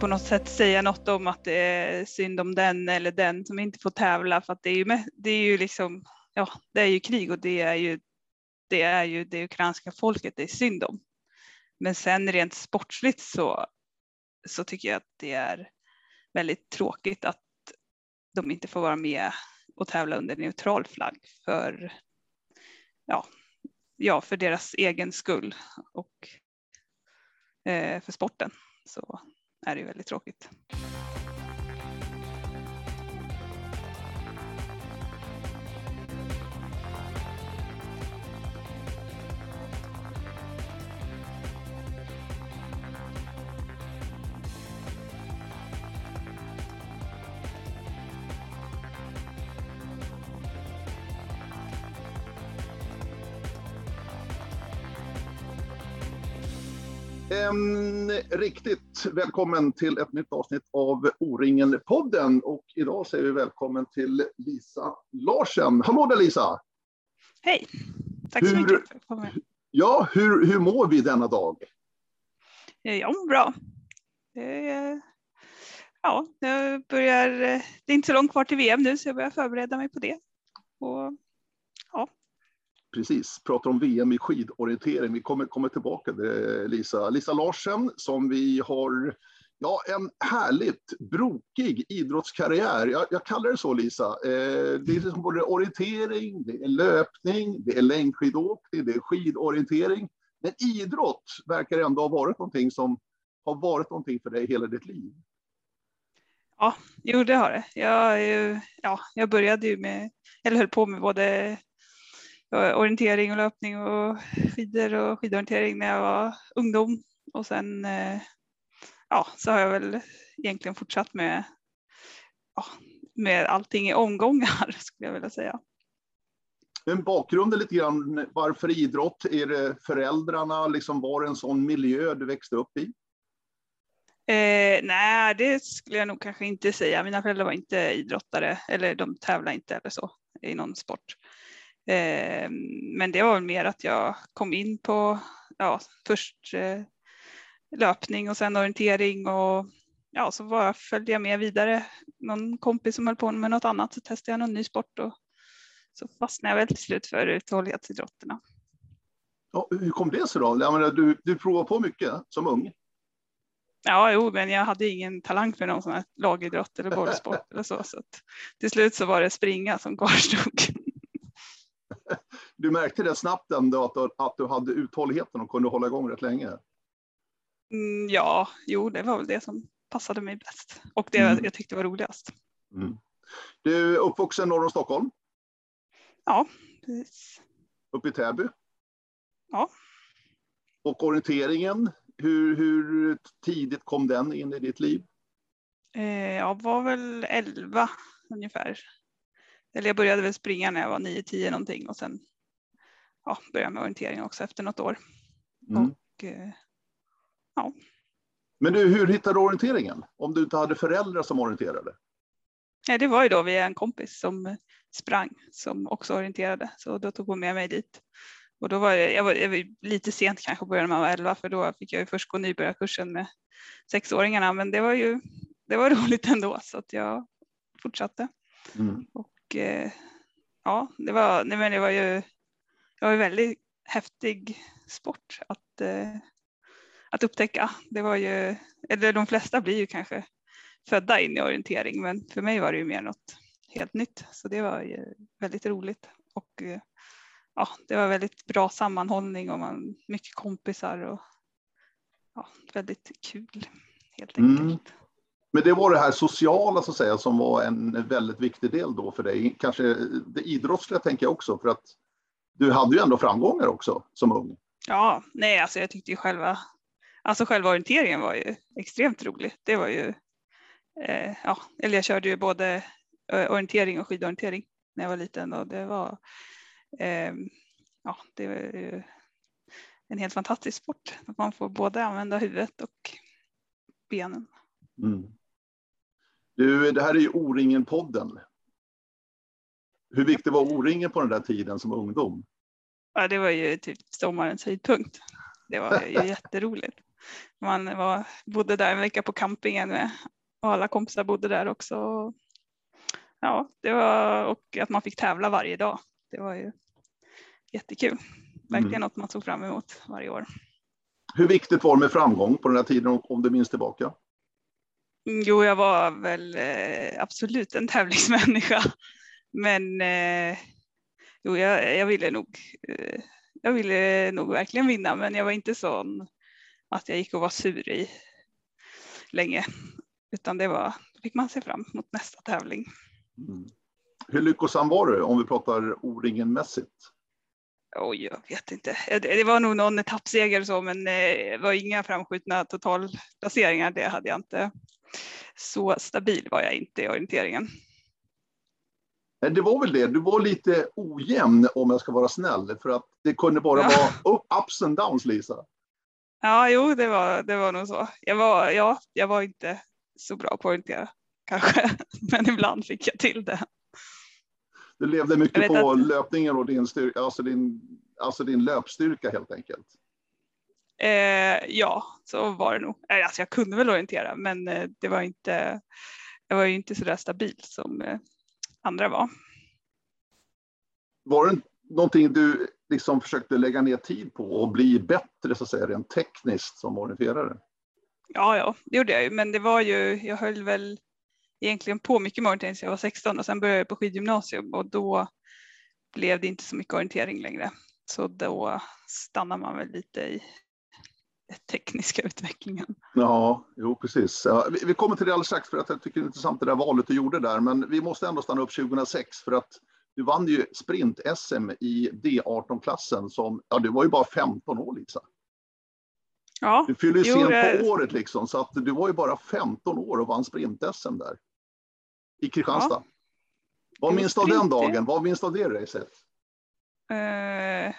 på något sätt säga något om att det är synd om den eller den som inte får tävla för att det är ju, med, det är ju liksom, ja, det är ju krig och det är ju det är ju det ukrainska folket det är synd om. Men sen rent sportsligt så, så tycker jag att det är väldigt tråkigt att de inte får vara med och tävla under neutral flagg för, ja, ja, för deras egen skull och eh, för sporten så är det ju väldigt tråkigt. En riktigt välkommen till ett nytt avsnitt av O-ringen-podden. Och idag säger vi välkommen till Lisa Larsen. Hallå där Lisa! Hej! Tack så Hur- mycket för att komma. Ja, hur, hur mår vi denna dag? Jag mår bra. Är- Ja, jag börjar, det är inte så långt kvar till VM nu så jag börjar förbereda mig på det. Och Precis, pratar om VM i skidorientering. Vi kommer, kommer tillbaka till det, Lisa. Lisa Larsen som vi har Ja, en härligt brokig idrottskarriär. Jag, jag kallar det så, Lisa. Eh, det är liksom både orientering, det är löpning, det är längdskidåkning, det är skidorientering. Men idrott verkar ändå ha varit någonting som har varit någonting för dig hela ditt liv. ja, jo det har det. Jag, eh, ja, jag började ju med, eller höll på med både orientering och löpning och skidor och skidorientering när jag var ungdom. Och sen eh, ja, så har jag väl egentligen fortsatt med, ja, med allting i omgångar skulle jag vilja säga. Men bakgrunden lite grann, varför idrott? Är det föräldrarna? Liksom var det en sån miljö du växte upp i? Eh, nej, det skulle jag nog kanske inte säga. Mina föräldrar var inte idrottare eller de tävlade inte eller så i någon sport. Eh, men det var väl mer att jag kom in på ja, först eh, löpning och sen orientering och ja, så bara följde jag med vidare. Någon kompis som höll på med något annat så testade jag någon ny sport och så fastnade jag väl till slut för uthållighetsidrotterna. Ja, hur kom det sig då? Jag menar, du, du provade på mycket som ung. Ja, jo, men jag hade ingen talang för någon sån här lagidrott eller bollsport eller så. så till slut så var det springa som kvarstod. Du märkte det snabbt ändå att, du- att du hade uthålligheten och kunde hålla igång rätt länge. Mm, ja, jo, det var väl det som passade mig bäst och det Mm. jag tyckte var roligast. Du är uppvuxen norr om Stockholm, Ja, precis. uppe i Täby. Ja. Och orienteringen, hur, hur tidigt kom den in i ditt liv? Eh, jag var väl 11 ungefär. Eller jag började väl springa när jag var 9-10 någonting och sen ja, började med orientering också efter något år. Mm. Och, eh, Men du, hur hittade du orienteringen? Om du inte hade föräldrar som orienterade? ja, det var ju då via en kompis som sprang som också orienterade så då tog hon med mig dit. Och då var jag, jag, var, jag var lite sent kanske började när man var 11 för då fick jag ju först gå nybörjarkursen med sexåringarna men det var ju det var roligt ändå så att jag fortsatte. Mm. Och eh, ja, det var, nej, men det var ju det var ju väldigt häftig sport att, eh, att upptäcka. Det var ju, eller de flesta blir ju kanske födda in i orientering, men för mig var det ju mer något helt nytt. Så det var ju väldigt roligt och eh, ja, det var väldigt bra sammanhållning och man, mycket kompisar och ja, väldigt kul helt Mm. Men det var det här sociala så att säga som var en väldigt viktig del då för dig. Kanske det idrottsliga tänker jag också för att du hade ju ändå framgångar också som ung. Ja, nej, alltså jag tyckte ju själva, alltså själva orienteringen var ju extremt rolig. Det var ju, eh, ja, eller jag körde ju både eh, orientering och skidorientering när jag var liten och det var, eh, ja, det var ju en helt fantastisk sport. Att man får både använda huvudet och benen. Mm. Du, det här är ju O-ringen-podden. Hur viktig var O-ringen på den där tiden som ungdom? Ja, det var ju typ sommarens höjdpunkt. Det var ju jätteroligt. man var, bodde där en vecka på campingen med och alla kompisar bodde där också. Ja, det var, och att man fick tävla varje dag. Det var ju jättekul. Verkligen mm. något man såg fram emot varje år. Hur viktigt var det med framgång på den här tiden om du minns tillbaka? Mm, jo, jag var väl eh, absolut en tävlingsmänniska. Men eh, jo, jag, jag, ville nog, eh, jag ville nog verkligen vinna, men jag var inte sån att jag gick och var sur i länge, utan det var, då fick man se fram emot nästa tävling. Mm. Hur lyckosam var du om vi pratar O-ringen-mässigt? Oj, jag vet inte. Det var nog någon etappseger så, men eh, det var inga framskjutna totalplaceringar. Det hade jag inte. Så stabil var jag inte i orienteringen. Det var väl det, du var lite ojämn om jag ska vara snäll, för att det kunde bara ja. vara ups and downs, Lisa. Ja, jo, det var, det var nog så. Jag var, ja, jag var inte så bra på att orientera, kanske, men ibland fick jag till det. Du levde mycket på att... löpningen och din, styrka, alltså din, alltså din löpstyrka helt enkelt? Eh, ja, så var det nog. Alltså jag kunde väl orientera, men eh, det var inte, jag var ju inte så där stabil som eh, andra var. Var det någonting du liksom försökte lägga ner tid på och bli bättre så att säga rent tekniskt som orienterare? Ja, ja, det gjorde jag ju, men det var ju, jag höll väl egentligen på mycket med orientering sedan jag var 16 och sen började jag på skidgymnasium och då blev det inte så mycket orientering längre. Så då stannar man väl lite i tekniska utvecklingen. Ja, jo precis. Ja, vi, vi, kommer till det alldeles strax för att jag tycker det är intressant det där valet du gjorde där, men vi måste ändå stanna upp 2006 för att du vann ju sprint-SM i D18-klassen som, ja du var ju bara 15 år Lisa. Ja, du fyller ju sent på året liksom, så att du var ju bara 15 år och vann sprint-SM där i Kristianstad. Ja. Vad minns du av den dagen? Vad minns du av det racet? Uh,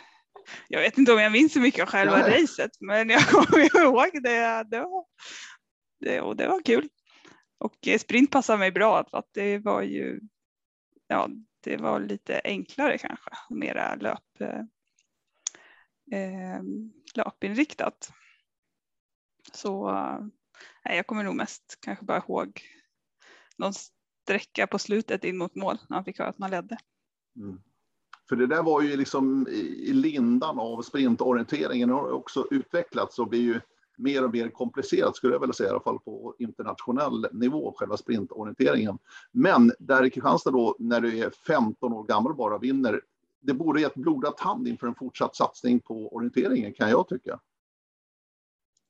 jag vet inte om jag minns så mycket av själva racet, men jag kommer ihåg det. Det var, det, och det var kul. Och eh, sprint passade mig bra för att det var ju, ja, det var lite enklare kanske mera löp, eh, eh löpinriktat. Så eh, jag kommer nog mest kanske bara ihåg någon sträcka på slutet in mot mål när han fick höra att man ledde. Mm. För det där var ju liksom i lindan av sprintorienteringen har också utvecklats och blir ju mer och mer komplicerat skulle jag vilja säga, i alla fall på internationell nivå, själva sprintorienteringen. Men där i Kristianstad då, när du är 15 år gammal och bara vinner, det borde gett blodad tand inför en fortsatt satsning på orienteringen kan jag tycka.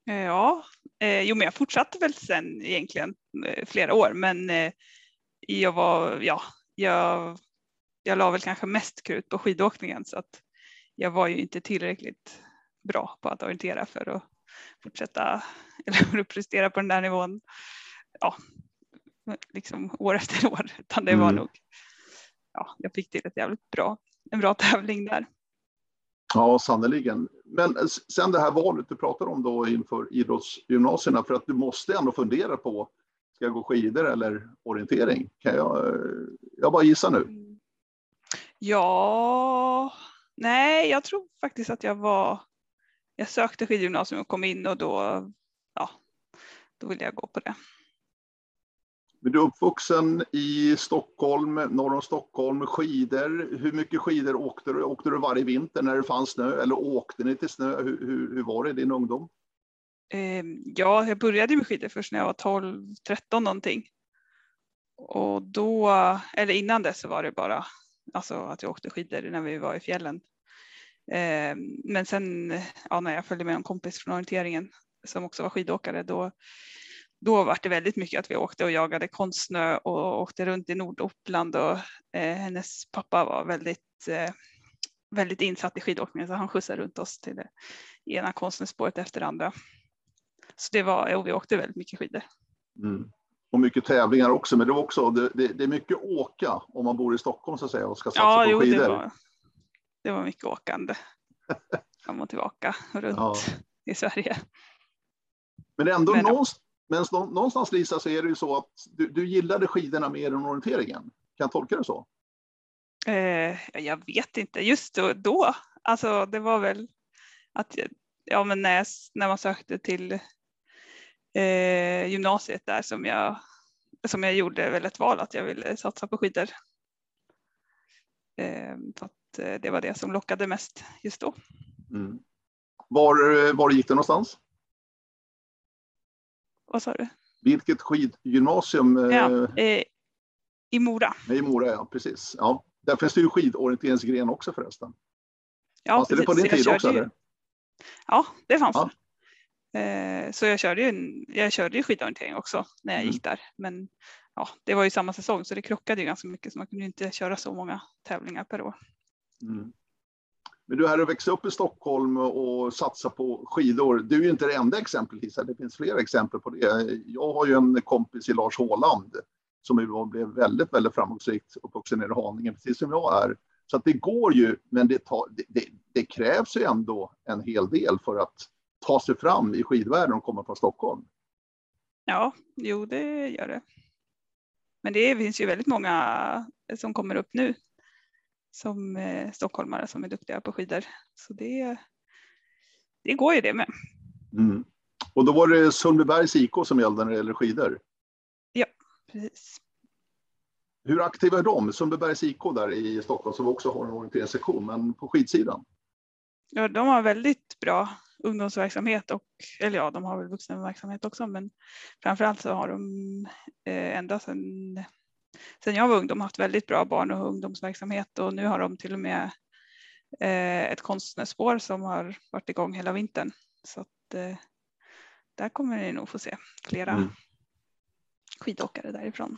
Eh, ja, eh, jo men jag fortsatte väl sen egentligen eh, flera år, men eh, jag var, ja, jag, jag la väl kanske mest krut på skidåkningen så att jag var ju inte tillräckligt bra på att orientera för att fortsätta eller prestera på den där nivån. Ja, liksom år efter år, utan det var mm. nog. Ja, jag fick till ett jävligt bra, en bra tävling där. Ja, sannerligen. Men sen det här valet du pratar om då inför idrottsgymnasierna, för att du måste ändå fundera på Ska jag gå skidor eller orientering? Kan jag, jag bara gissa nu. Ja, nej, jag tror faktiskt att jag var. Jag sökte skidgymnasium och kom in och då, ja, då ville jag gå på det. Men du är uppvuxen i Stockholm, norr om Stockholm, skidor. Hur mycket skidor åkte du? Åkte du varje vinter när det fanns snö eller åkte ni till snö? Hur, hur, hur var det i din ungdom? Ehm, ja, jag började med skidor först när jag var 12, 13 någonting. Och då, eller innan dess så var det bara alltså att jag åkte skidor när vi var i fjällen. Eh, men sen ja, när jag följde med en kompis från orienteringen som också var skidåkare då, då var det väldigt mycket att vi åkte och jagade konstsnö och åkte runt i Norduppland och eh, hennes pappa var väldigt, eh, väldigt insatt i skidåkningen så han skjutsade runt oss till det ena konstnärsspåret efter det andra. Så det var, och vi åkte väldigt mycket skidor. Mm. Och mycket tävlingar också, men det, var också, det, det, det, är mycket åka om man bor i Stockholm så att säga och ska satsa ja, på jo, skidor. Det var, det var mycket åkande fram och tillbaka runt ja. i Sverige. Men ändå men, någonstans, men någonstans Lisa så är det ju så att du, du gillade skidorna mer än orienteringen. Kan jag tolka det så? Eh, jag vet inte, just då, då, alltså det var väl att ja, men när, jag, när man sökte till eh, gymnasiet där som jag, som jag gjorde väl ett val att jag ville satsa på skidor. Eh, för att eh, det var det som lockade mest just då. Mm. Var, var gick du någonstans? Vad sa du? Vilket skidgymnasium? Ja, eh, I Mora. I Mora, ja precis. Ja. Där finns det ju skidorienteringsgren också förresten. Ja, fanns det på din tid också? Ju... Eller? Ja, det fanns ja. det. Eh, så jag körde, ju, jag körde ju skidorientering också när jag mm. gick där. Men ja, det var ju samma säsong så det krockade ju ganska mycket så man kunde inte köra så många tävlingar per år. Mm. Men du här att växa upp i Stockholm och satsa på skidor. Du är ju inte det enda exemplet Lisa, det finns flera exempel på det. Jag har ju en kompis i Lars Håland som blev väldigt, väldigt framgångsrikt uppvuxen nere i Haninge, precis som jag är. Så att det går ju, men det, tar, det, det, det, krävs ju ändå en hel del för att ta sig fram i skidvärlden och komma från Stockholm. Ja, jo det gör det. Men det finns ju väldigt många som kommer upp nu som eh, stockholmare som är duktiga på skidor. Så det, det går ju det med. Mm. Och då var det Sundbybergs IK som gällde när det gäller skidor? Ja, precis. Hur aktiva är de? Sundbybergs IK där i Stockholm som också har en orienteringssektion, men på skidsidan? Ja, de har väldigt bra ungdomsverksamhet och, eller ja, de har väl vuxenverksamhet också, men framförallt så har de eh, ända sedan, sedan jag var ungdom haft väldigt bra barn och ungdomsverksamhet och nu har de till och med eh, ett konstnärsspår som har varit igång hela vintern. Så att eh, där kommer ni nog få se flera mm. skidåkare därifrån.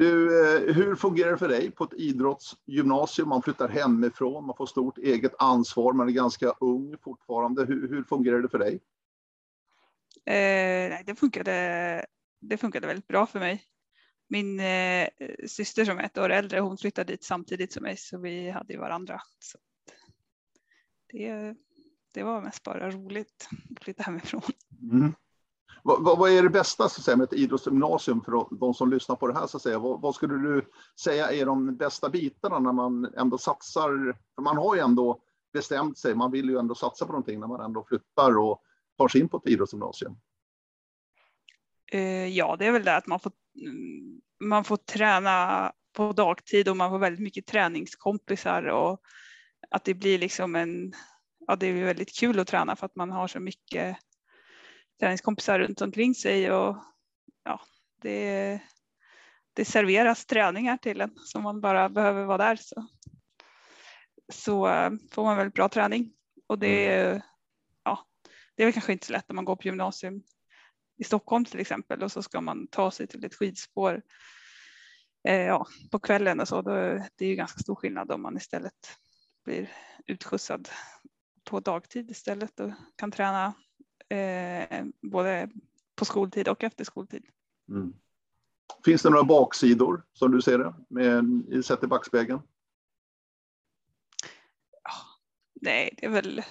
Du, eh, hur fungerar det för dig på ett idrottsgymnasium? Man flyttar hemifrån, man får stort eget ansvar, man är ganska ung fortfarande. Hur, hur fungerar det för dig? Eh, det, funkade, det funkade väldigt bra för mig. Min eh, syster som är ett år äldre, hon flyttade dit samtidigt som mig så vi hade varandra. Så det, det var mest bara roligt att flytta hemifrån. Mm. Vad, vad, är det bästa så att säga, med ett idrottsgymnasium för de som lyssnar på det här? Så att säga? Vad, vad, skulle du säga är de bästa bitarna när man ändå satsar? För man har ju ändå bestämt sig, man vill ju ändå satsa på någonting när man ändå flyttar och tar sig in på ett idrottsgymnasium. Eh, ja, det är väl det att man får, man får träna på dagtid och man får väldigt mycket träningskompisar och att det blir liksom en, ja det är väldigt kul att träna för att man har så mycket träningskompisar runt omkring sig och ja, det, det serveras träningar till en som man bara behöver vara där så, så eh, får man väldigt bra träning och det, mm. ja, det är väl kanske inte så lätt när man går på gymnasium i Stockholm till exempel och så ska man ta sig till ett skidspår eh, ja, på kvällen och så. Då, det är ju ganska stor skillnad om man istället blir utskjutsad på dagtid istället och kan träna eh, både på skoltid och efter skoltid. Mm. Finns det några baksidor som du ser det, med, sett i backspegeln? nej, det är väl,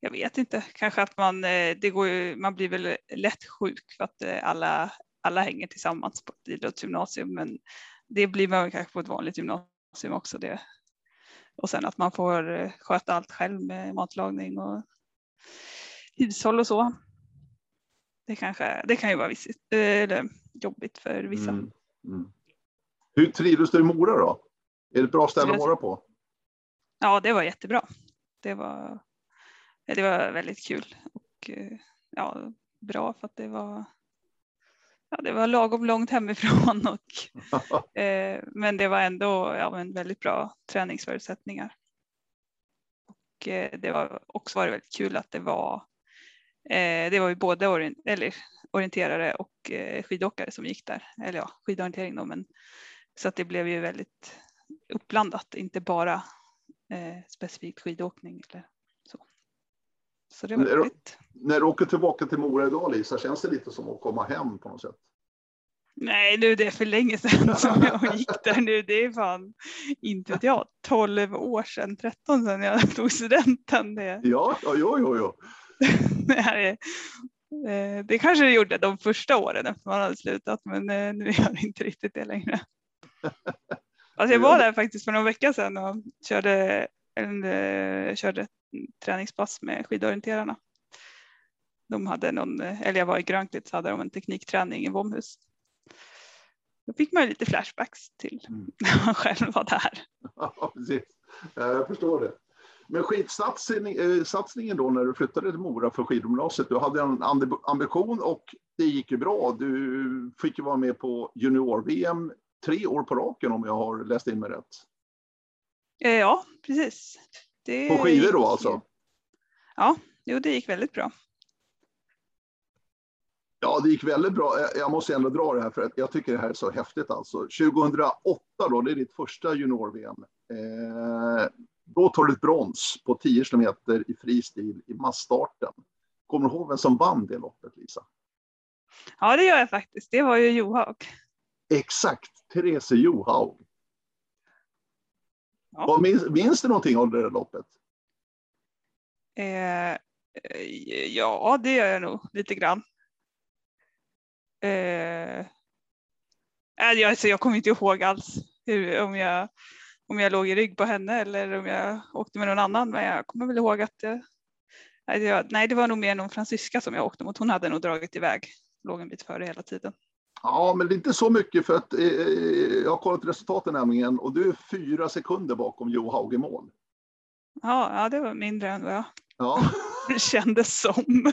jag vet inte, kanske att man, eh, det går ju, man blir väl lätt sjuk för att eh, alla, alla hänger tillsammans på ett idrottsgymnasium, men det blir man kanske på ett vanligt gymnasium också. Det. Och sen att man får eh, sköta allt själv med matlagning och hushåll och så. Det, kanske, det kan ju vara visigt, eller jobbigt för vissa. Mm. Mm. Hur trivdes du i Mora då? Är det ett bra ställe att vara på? Ja, det var jättebra. Det var, det var väldigt kul och eh, ja, bra för att det var Ja, det var lagom långt hemifrån och, eh, men det var ändå ja, en väldigt bra träningsförutsättningar. Och eh, det var också var väldigt kul att det var Eh, det var ju både orient eller, orienterare och eh, skidåkare som gick där, eller ja, skidorientering då, men så att det blev ju väldigt uppblandat, inte bara eh, specifikt skidåkning eller så. Så det var när, du, när du åker tillbaka till Mora idag Lisa, känns det lite som att komma hem på något sätt? Nej, nu det är för länge sedan som jag gick där nu. Det är fan, inte vet jag, 12 år sedan, 13 sedan jag tog studenten. Det. Ja, ja, jo, jo, jo. det, eh, det kanske det gjorde de första åren efter man hade slutat men eh, nu gör det inte riktigt det längre. Alltså jag var där faktiskt för några veckor sedan och körde, eller, körde träningspass med skidorienterarna. De hade någon, eller jag var i Grönklitt så hade de en teknikträning i Vomhus. Då fick man lite flashbacks till mm. när man själv var där. Ja, precis. Jag förstår det. Men skidsatsningen då när du flyttade till Mora för skidgymnasiet, du hade en ambition och det gick ju bra. Du fick ju vara med på junior-VM tre år på raken om jag har läst in mig rätt. Eh, ja, precis. Det på skidor då alltså? Ja, jo, det gick väldigt bra. Ja, det gick väldigt bra. Jag måste ändå dra det här för att jag tycker det här är så häftigt alltså. 2008 då, det är ditt första junior-VM. Eh, då tar du ett brons på 10 kilometer i fri stil i massstarten. Kommer du ihåg vem som vann det loppet, Lisa? Ja, det gör jag faktiskt. Det var ju Johaug. Exakt, Therese Johaug. Ja. minns, minns du någonting av det där loppet? Eh, ja, det gör jag nog lite grann. Eh, alltså jag kommer inte ihåg alls hur, om, jag, om jag låg i rygg på henne eller om jag åkte med någon annan. Men jag kommer väl ihåg att jag, nej, det var nog mer någon fransyska som jag åkte mot. Hon hade nog dragit iväg, låg en bit före hela tiden. Ja, men det är inte så mycket för att eh, jag har kollat resultaten nämligen och du är fyra sekunder bakom Johaug i mål. Ja, ja, det var mindre än vad jag ja. det kändes som.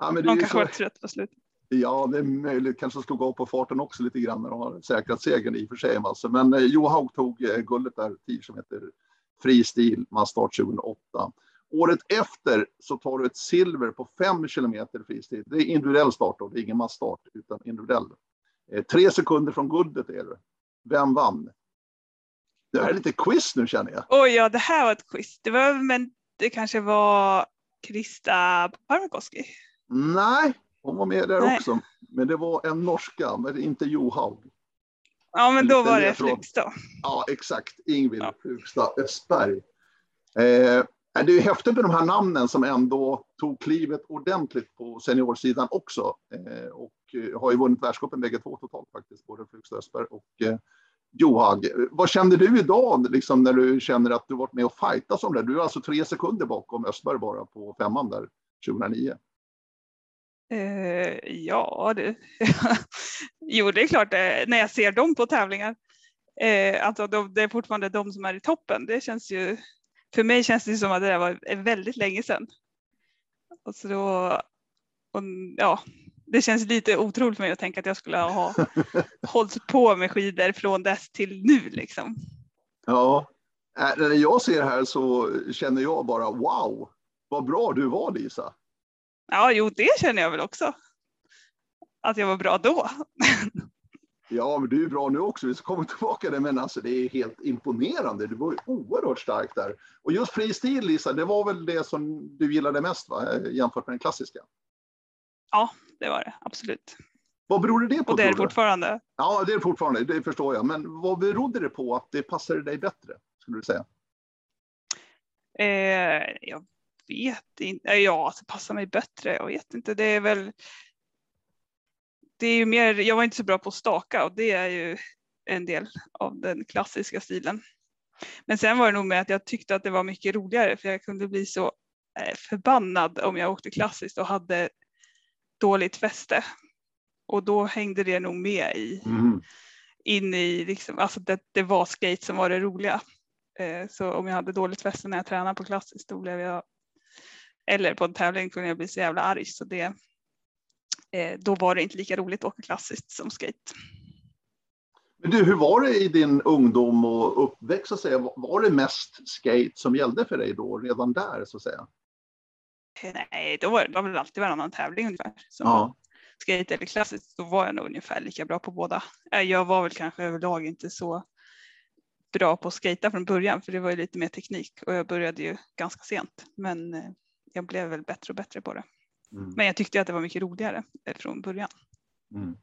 Ja, men det de kanske så... var trött på slutet. Ja, det är möjligt. Kanske ska gå på farten också lite grann när de har säkrat segern i och för sig. Alltså. Men eh, Johaug tog eh, guldet där, 10 km fri stil, massstart 2008. Året efter så tar du ett silver på 5 km fristil. Det är individuell start då, det är ingen massstart utan individuell. Eh, tre sekunder från guldet är det. Vem vann? Det här är lite quiz nu känner jag. Oj, ja, det här var ett quiz. Det var, men det kanske var Krista Parmakoski. Nej, hon var med där Nej. också. Men det var en norska, men inte Johaug. Ja, men då var det Flugstad. Ja, exakt. Ingvild ja. Flugstad Östberg. Eh, det är häftigt med de här namnen som ändå tog klivet ordentligt på seniorsidan också. Eh, och eh, har ju vunnit världscupen bägge två totalt faktiskt, både Flugstad Östberg och eh, Johaug. Vad kände du idag liksom, när du känner att du varit med och fightat som det? Du är alltså tre sekunder bakom Östberg bara på femman där 2009. Eh, ja, det, jo det är klart det, när jag ser dem på tävlingar. Eh, alltså de, det är fortfarande de som är i toppen. Det känns ju, för mig känns det som att det där var väldigt länge sedan. Och så då, och, ja, det känns lite otroligt för mig att tänka att jag skulle ha hållit på med skidor från dess till nu liksom. Ja, äh, när jag ser här så känner jag bara wow, vad bra du var Lisa. Ja, jo, det känner jag väl också. Att jag var bra då. Ja, men du är bra nu också. Vi ska komma tillbaka till det, men alltså det är helt imponerande. Du var ju oerhört stark där. Och just fristil, Lisa, det var väl det som du gillade mest, va? jämfört med den klassiska? Ja, det var det absolut. Vad berodde det på? Och det är det fortfarande. Ja, det är det fortfarande. Det förstår jag. Men vad berodde det på att det passade dig bättre, skulle du säga? Eh, jag vet inte. Ja, alltså passar mig bättre. Jag vet inte. Det är väl. Det är ju mer. Jag var inte så bra på att staka och det är ju en del av den klassiska stilen. Men sen var det nog med att jag tyckte att det var mycket roligare för jag kunde bli så eh, förbannad om jag åkte klassiskt och hade dåligt fäste. Och då hängde det nog med i mm. in i liksom, alltså det, det var skate som var det roliga. Eh, så om jag hade dåligt fäste när jag tränade på klassiskt då blev jag eller på en tävling kunde jag bli så jävla arg så det, eh, då var det inte lika roligt att åka klassiskt som skate. Men du, hur var det i din ungdom och uppväxt? Så att säga? Var det mest skate som gällde för dig då, redan där? så att säga? Eh, nej, då var det, väl alltid varannan tävling ungefär. Som ja. Skate eller klassiskt, då var jag nog ungefär lika bra på båda. Eh, jag var väl kanske överlag inte så bra på att skata från början, för det var ju lite mer teknik och jag började ju ganska sent. Men jag blev väl bättre och bättre på det. Mm. Men jag tyckte att det var mycket roligare från början. Mm.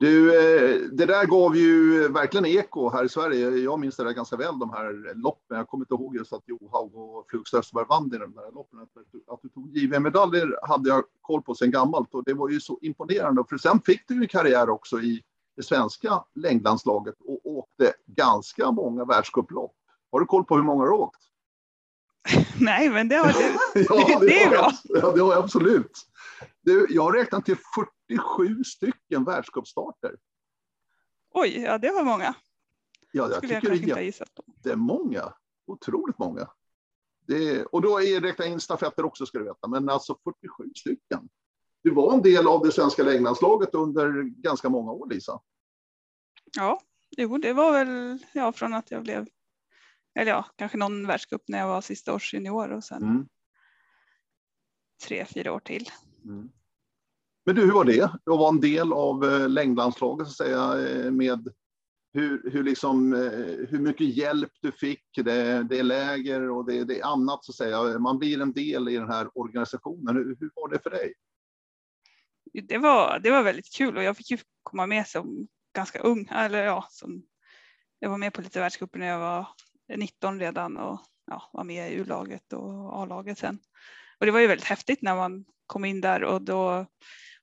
Du, eh, det där gav ju verkligen eko här i Sverige. Jag minns det där ganska väl, de här loppen. Jag kommer inte ihåg just att Johaug och Flug Österberg vann i de där loppen. Att du tog JVM-medaljer hade jag koll på sedan gammalt och det var ju så imponerande. För sen fick du ju karriär också i det svenska längdlandslaget och åkte ganska många världscuplopp. Har du koll på hur många du åkt? Nej, men det har du. ja, det, det är bra. jag, ja, det har jag absolut. Du, jag har räknat till 47 stycken världscupstarter. Oj, ja det var många. Ja, jag Skulle jag tycker kanske det är jättemånga. Otroligt många. Det, och då är räkna in stafetter också ska du veta, men alltså 47 stycken. Du var en del av det svenska längdlandslaget under ganska många år, Lisa. Ja, jo, det var väl ja, från att jag blev, eller ja, kanske någon världscup när jag var sista års junior och sen Mm. tre, fyra år till. Mm. Men du, hur var det att vara en del av eh, längdlandslaget så att säga, eh, med hur, hur, liksom, eh, hur mycket hjälp du fick, det, det är läger och det, det är annat så att säga. Man blir en del i den här organisationen. Hur, hur var det för dig? Det var, det var väldigt kul och jag fick ju komma med som ganska ung, eller ja, som jag var med på lite världscuper när jag var 19 redan och ja, var med i U-laget och A-laget sen. Och det var ju väldigt häftigt när man kom in där och då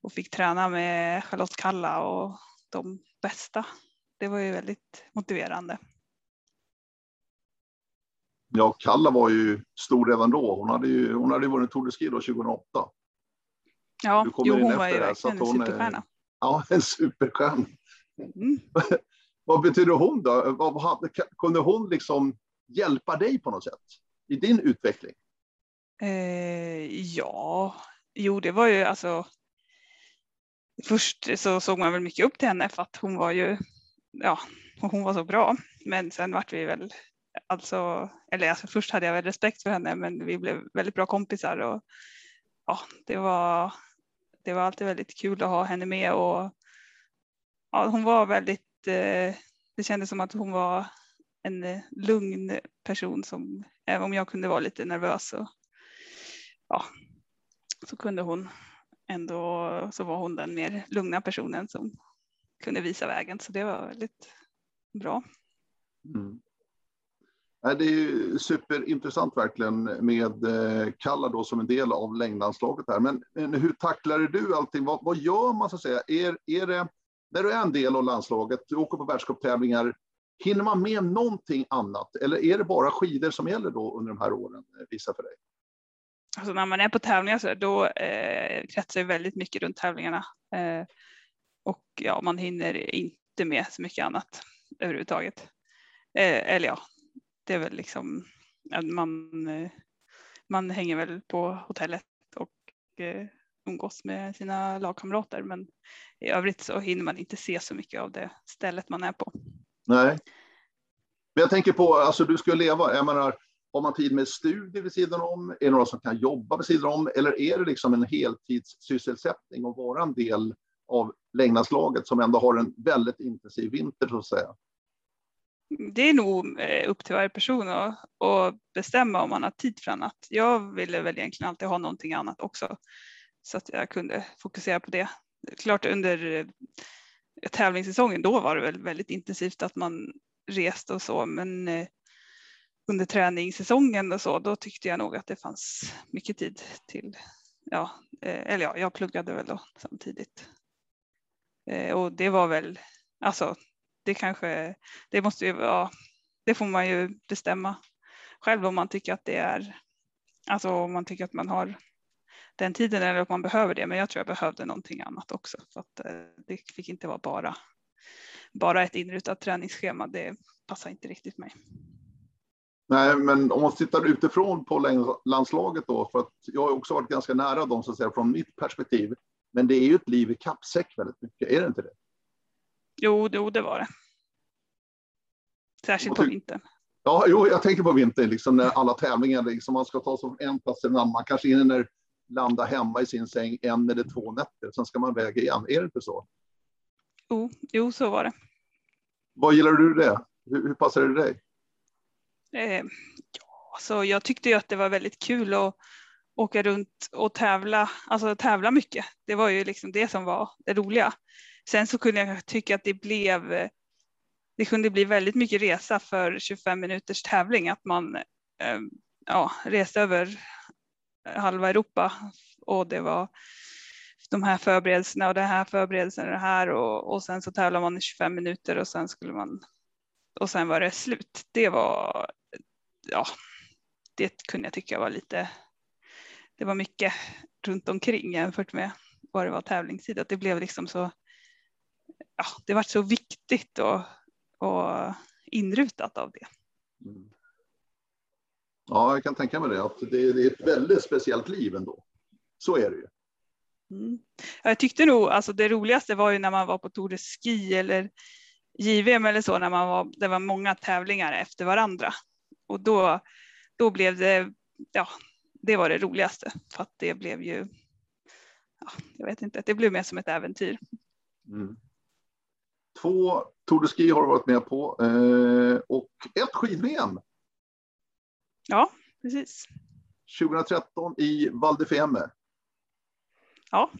och fick träna med Charlotte Kalla och de bästa. Det var ju väldigt motiverande. Ja, Kalla var ju stor redan då. Hon hade ju, hon hade ju vunnit Tour de Ski då 2008. Ja, jo, hon var ju verkligen en superstjärna. Ja, en superstjärna. Mm. Vad betyder hon då? Vad, vad hade- kunde hon liksom hjälpa dig på något sätt i din utveckling? Eh, ja, jo det var ju alltså. Först så såg man väl mycket upp till henne för att hon var ju, ja, hon var så bra. Men sen vart vi väl, alltså, eller alltså först hade jag väl respekt för henne men vi blev väldigt bra kompisar och ja, det var, det var alltid väldigt kul att ha henne med och ja, hon var väldigt, Eh, det kändes som att hon var en eh, lugn person som, även om jag kunde vara lite nervös så ja, så kunde hon ändå, så var hon den mer lugna personen som kunde visa vägen. Så det var väldigt bra. Mm. Det är ju superintressant verkligen med eh, Kalla då som en del av längdlandslaget här. Men hur tacklar du allting? Vad, vad gör man så att säga? Är, är det, när du är en del av landslaget, du åker på världscuptävlingar, hinner man med någonting annat? Eller är det bara skidor som gäller då under de här åren, eh, visa för dig? Alltså när man är på tävlingar så då eh, kretsar det väldigt mycket runt tävlingarna. Eh, och ja, man hinner inte med så mycket annat överhuvudtaget. Eh, eller ja, det är väl liksom att man, eh, man hänger väl på hotellet och eh, umgås med sina lagkamrater. Men i övrigt så hinner man inte se så mycket av det stället man är på. Nej. Men jag tänker på, alltså du ska leva, jag menar, har man tid med studier vid sidan om? Är det några som kan jobba vid sidan om? Eller är det liksom en heltidssysselsättning att vara en del av längdlandslaget som ändå har en väldigt intensiv vinter så att säga? Det är nog eh, upp till varje person att, att bestämma om man har tid för annat. Jag ville väl egentligen alltid ha någonting annat också så att jag kunde fokusera på det. Klart under eh, tävlingssäsongen då var det väl väldigt intensivt att man reste och så men eh, under träningssäsongen och så då tyckte jag nog att det fanns mycket tid till ja, eh, eller ja, jag pluggade väl då samtidigt. Och det var väl, alltså det kanske, det måste ju vara, det får man ju bestämma själv om man tycker att det är, alltså om man tycker att man har den tiden eller att man behöver det. Men jag tror jag behövde någonting annat också för att eh, det fick inte vara bara, bara ett inrutat träningsschema. Det passar inte riktigt mig. Nej, men om man tittar utifrån på landslaget då, för att jag har också varit ganska nära dem så att säga från mitt perspektiv. Men det är ju ett liv i kappsäck väldigt mycket, är det inte det? Jo, jo det var det. Särskilt på vintern. Ja, jo, jag tänker på vintern, liksom när alla tävlingar, liksom man ska ta sig från en plats till en annan. Man kanske hinner landa hemma i sin säng en eller två nätter, sen ska man väga igen. Är det inte så? Jo, jo så var det. Vad gillar du det? Hur, hur passar det dig? Eh, ja, så jag tyckte ju att det var väldigt kul att åka runt och tävla, alltså tävla mycket. Det var ju liksom det som var det roliga. Sen så kunde jag tycka att det blev, det kunde bli väldigt mycket resa för 25 minuters tävling, att man eh, ja, reste över halva Europa och det var de här förberedelserna och den här förberedelsen och det här och, och sen så tävlar man i 25 minuter och sen skulle man och sen var det slut. Det var, ja, det kunde jag tycka var lite, det var mycket runt omkring jämfört med vad det var tävlingstid. Att det blev liksom så, ja, det var så viktigt och, och inrutat av det. Mm. Ja, jag kan tänka mig det. Att det, det är ett väldigt speciellt liv ändå. Så är det ju. Mm. Jag tyckte nog, alltså det roligaste var ju när man var på Tour de Ski eller JVM eller så, när man var, det var många tävlingar efter varandra. Och då, då blev det, ja, det var det roligaste för att det blev ju, ja, jag vet inte, det blev mer som ett äventyr. Mm. Två Tour de Ski har du varit med på eh, och ett skid-VM. Ja, precis. 2013 i Val di Fiemme. Ja,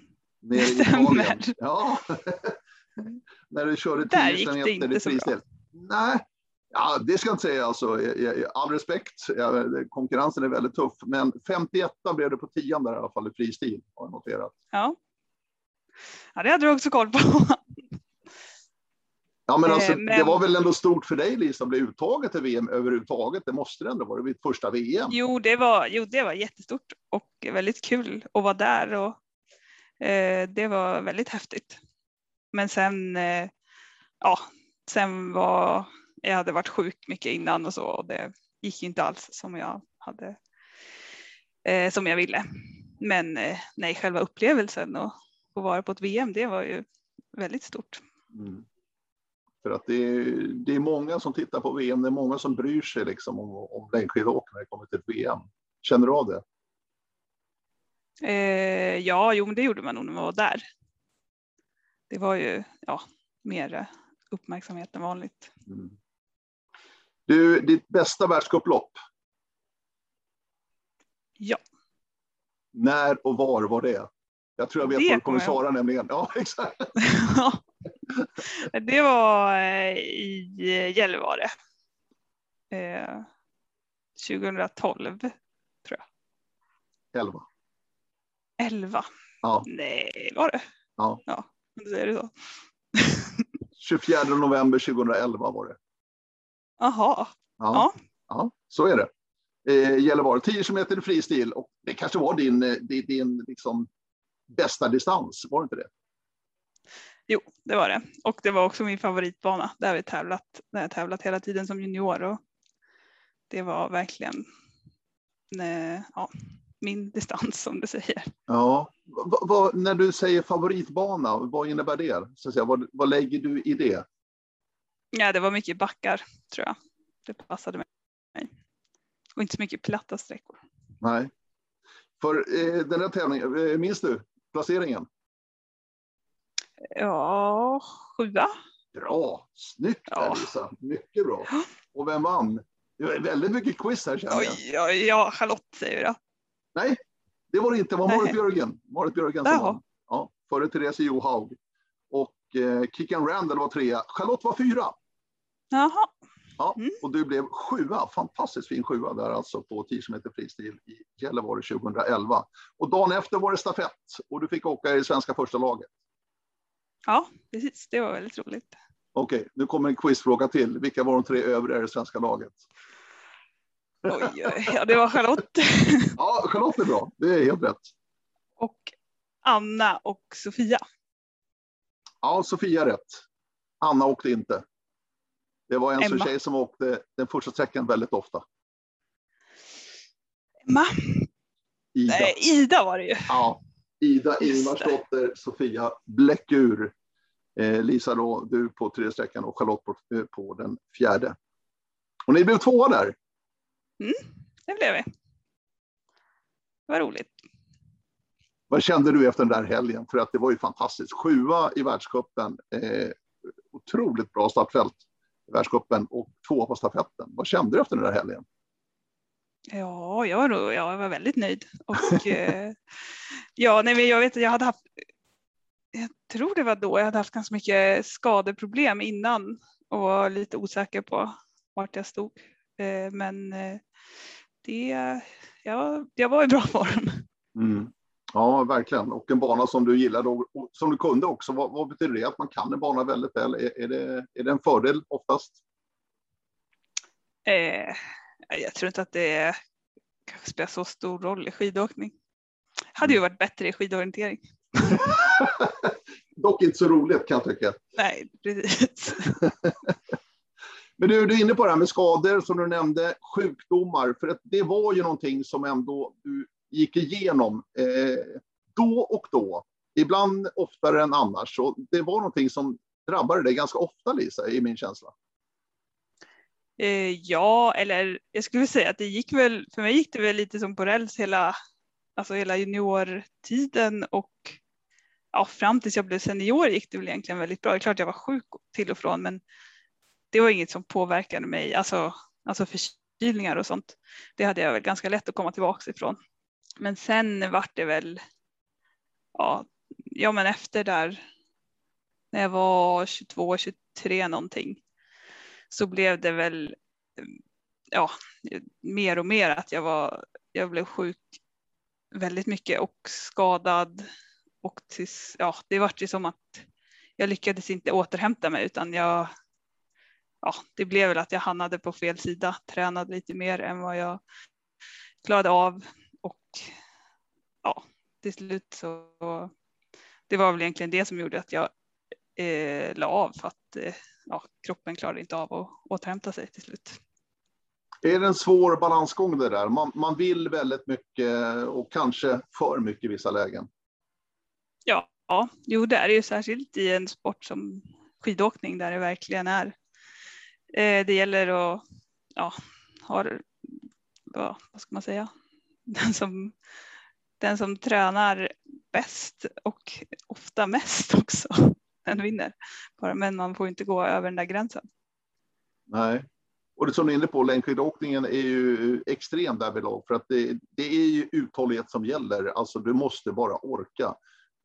det stämmer. Ja. När du körde 10 kilometer i fristil. Nej, ja, det ska jag inte säga. Alltså, all respekt, konkurrensen är väldigt tuff. Men 51 blev det på 10 där i alla fall i fristil, har jag noterat. Ja. ja, det hade du också koll på. Ja, men alltså, men... det var väl ändå stort för dig Lisa att bli uttaget till VM överhuvudtaget. Det måste det ändå vara ditt första VM. Jo, det var, jo, det var jättestort och väldigt kul att vara där och eh, det var väldigt häftigt. Men sen, eh, ja, sen var jag hade varit sjuk mycket innan och så och det gick inte alls som jag hade eh, som jag ville. Men eh, nej, själva upplevelsen och att vara på ett VM, det var ju väldigt stort. Mm. För att det är, det är många som tittar på VM, det är många som bryr sig liksom om, om längdskidåkning när det kommer till VM. Känner du av det? Eh, ja, jo, men det gjorde man nog när man var där. Det var ju ja, mer uppmärksamhet än vanligt. Mm. Du, ditt bästa världscuplopp? Ja. När och var var det? Jag tror jag vet det vad du kommer svara nämligen. Ja, exakt. det var eh, i Gällivare. Eh, 2012 tror jag. 11. 11? Ja. Nej, var det? Ja. Ja, då säger du så. 24 november 2011 var det. Jaha. Ja. ja. så är det. Eh, Gällivare, 10 kilometer i fristil och det kanske var din, eh, din, din liksom bästa distans, var det inte det? Jo, det var det. Och det var också min favoritbana. Där har vi tävlat, där jag tävlat hela tiden som junior. Och det var verkligen eh, ja, min distans som du säger. Ja, v vad, när du säger favoritbana, vad innebär det? Så att säga, vad, vad lägger du i det? Ja, det var mycket backar tror jag. Det passade mig. Och inte så mycket platta sträckor. Nej. För eh, den här tävlingen, eh, minns du placeringen? Ja, sjua. Bra, snyggt ja. Lisa. Mycket bra. Och vem vann? Det är väldigt mycket quiz här känner jag. Ja, ja, Charlotte säger jag. Nej, det var det inte. Det var Marit Björgen. Marit Björgen som vann. Ja, före Therese Johaug. Och eh, Kickan Randall var trea. Charlotte var fyra. Jaha. Ja, mm. och du blev sjua, fantastiskt fin sjua där alltså på 10 km fristil i Gällivare 2011. Och dagen efter var det stafett och du fick åka i svenska första laget. Ja, precis. Det var väldigt roligt. Okej, okay, nu kommer en quizfråga till. Vilka var de tre övriga i det svenska laget? Oj, ja, det var Charlotte. ja, Charlotte är bra. Det är helt rätt. Och Anna och Sofia. Ja, Sofia rätt. Anna åkte inte. Det var en Emma. tjej som åkte den första sträckan väldigt ofta. Emma? Ida. Nej, Ida var det ju. Ja, Ida Ingmarsdotter, Sofia Bläckur. Eh, Lisa då, du på tredje sträckan och Charlotte på, eh, på den fjärde. Och ni blev tvåa där. Mm, det blev vi. Var roligt. Vad kände du efter den där helgen? För att det var ju fantastiskt. Sjua i världscupen. Eh, otroligt bra startfält i världscupen och tvåa på stafetten. Vad kände du efter den där helgen? Ja, jag var, jag var väldigt nöjd. Och, eh, ja, nej, men jag vet jag hade haft, jag tror det var då jag hade haft ganska mycket skadeproblem innan och var lite osäker på vart jag stod. Eh, men eh, det, ja, jag var i bra form. Mm. Ja, verkligen. Och en bana som du gillade och som du kunde också. Vad, vad betyder det att man kan en bana väldigt väl? Är, är, det, är det en fördel oftast? Eh, jag tror inte att det kanske spelar så stor roll i skidåkning. Hade ju varit bättre i skidorientering. Dock inte så roligt kan jag tycka. Nej, precis. Men du, du är inne på det här med skador som du nämnde, sjukdomar, för att det var ju någonting som ändå du gick igenom eh, då och då, ibland oftare än annars. Så det var någonting som drabbade dig ganska ofta, Lisa, i min känsla. Eh, ja, eller jag skulle säga att det gick väl, för mig gick det väl lite som på räls hela, alltså hela juniortiden och ja, fram tills jag blev senior gick det väl egentligen väldigt bra. Det är klart jag var sjuk till och från, men det var inget som påverkade mig, alltså, alltså förkylningar och sånt. Det hade jag väl ganska lätt att komma tillbaka ifrån. Men sen vart det väl, ja, ja men efter där, när jag var 22, 23 någonting, så blev det väl, ja, mer och mer att jag var, jag blev sjuk väldigt mycket och skadad. Och tills, ja, det vart ju som att jag lyckades inte återhämta mig utan jag ja, det blev väl att jag hamnade på fel sida, tränade lite mer än vad jag klarade av. Och ja, till slut så det var väl egentligen det som gjorde att jag eh, la av för att eh, ja, kroppen klarade inte av att återhämta sig till slut. Är det en svår balansgång det där? Man, man vill väldigt mycket och kanske för mycket i vissa lägen. Ja, ja, jo det är det ju särskilt i en sport som skidåkning där det verkligen är Eh, det gäller att ja, ha, vad, vad ska man säga, den som, den som tränar bäst och ofta mest också, den vinner. Bara, men man får inte gå över den där gränsen. Nej, och det som du är inne på, längdskidåkningen är ju extrem därvidlag för att det, det är ju uthållighet som gäller. Alltså du måste bara orka.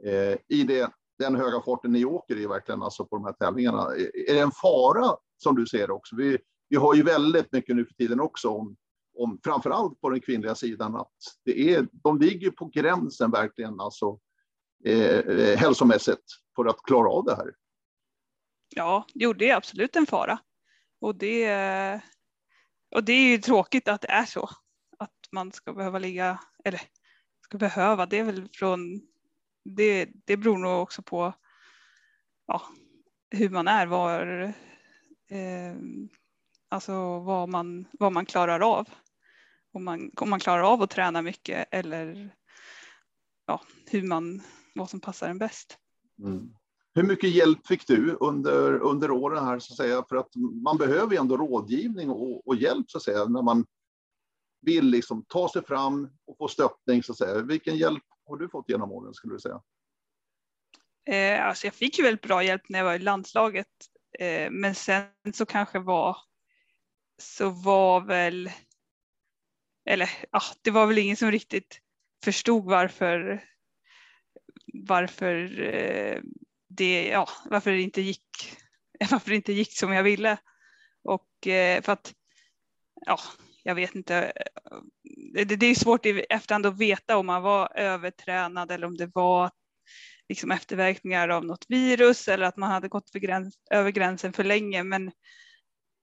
Eh, I det, den höga farten ni åker i verkligen alltså på de här tävlingarna, eh, är det en fara som du ser också. Vi, vi har ju väldigt mycket nu för tiden också om, om framförallt på den kvinnliga sidan att det är, de ligger på gränsen verkligen alltså eh, eh, hälsomässigt för att klara av det här. Ja, jo, det är absolut en fara och det, och det är ju tråkigt att det är så att man ska behöva ligga eller ska behöva. Det är väl från det, det beror nog också på ja, hur man är, var, eh, alltså vad man, vad man klarar av. Om man, om man klarar av att träna mycket eller ja, hur man, vad som passar en bäst. Mm. Hur mycket hjälp fick du under, under åren här så att säga? För att man behöver ju ändå rådgivning och, och hjälp så att säga när man vill liksom ta sig fram och få stöttning så att säga. Vilken hjälp har du fått genom åren skulle du säga? Eh, alltså jag fick ju väldigt bra hjälp när jag var i landslaget Eh, men sen så kanske var så var väl eller ja, det var väl ingen som riktigt förstod varför varför eh, det, ja, varför det inte gick varför det inte gick som jag ville. Och eh, för att, ja, jag vet inte. Eh, det, det är svårt i efterhand att veta om man var övertränad eller om det var liksom efterverkningar av något virus eller att man hade gått gräns, över gränsen för länge. Men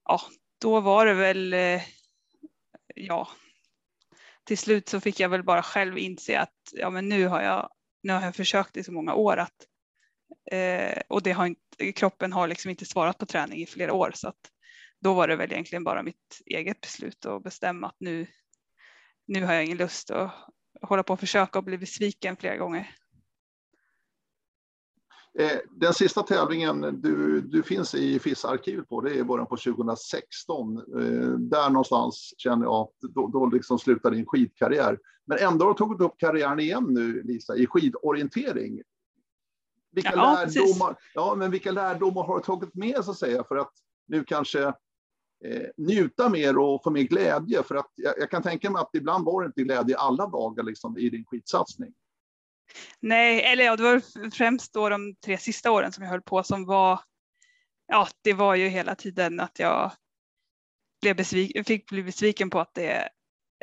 ja, då var det väl, ja, till slut så fick jag väl bara själv inse att ja, men nu har jag, nu har jag försökt i så många år att eh, och det har inte, kroppen har liksom inte svarat på träning i flera år så att då var det väl egentligen bara mitt eget beslut att bestämma att nu, nu har jag ingen lust att hålla på och försöka och bli besviken flera gånger. Eh, den sista tävlingen du, du finns i FIS-arkivet på, det är början på 2016. Eh, där någonstans känner jag att då, då liksom slutar din skidkarriär. Men ändå har du tagit upp karriären igen nu, Lisa, i skidorientering. Vilka, ja, lärdomar, ja, men vilka lärdomar har du tagit med så att säga för att nu kanske eh, njuta mer och få mer glädje? För att jag, jag, kan tänka mig att ibland var det inte glädje alla dagar liksom, i din skidsatsning. Nej, eller ja, det var främst då de tre sista åren som jag höll på som var, ja, det var ju hela tiden att jag blev besviken, fick bli besviken på att det,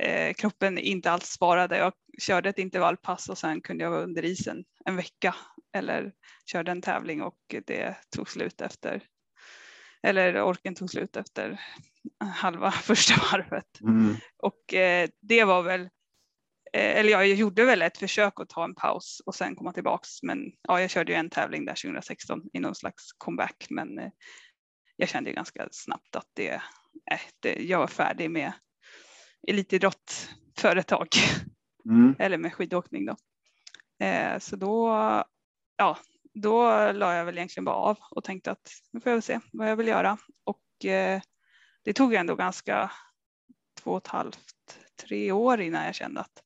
eh, kroppen inte alls svarade. Jag körde ett intervallpass och sen kunde jag vara under isen en vecka eller körde en tävling och det tog slut efter Eller orken tog slut efter halva första varvet. Mm. Och eh, det var väl, eh, eller jag gjorde väl ett försök att ta en paus och sen komma tillbaks. Men ja, jag körde ju en tävling där 2016 i någon slags comeback. Men eh, jag kände ju ganska snabbt att det, eh, det, jag var färdig med elitidrott för ett tag. Mm. eller med skidåkning då. Eh, så då, ja, då la jag väl egentligen bara av och tänkte att nu får jag väl se vad jag vill göra. Och eh, det tog ändå ganska två och ett halvt, tre år innan jag kände att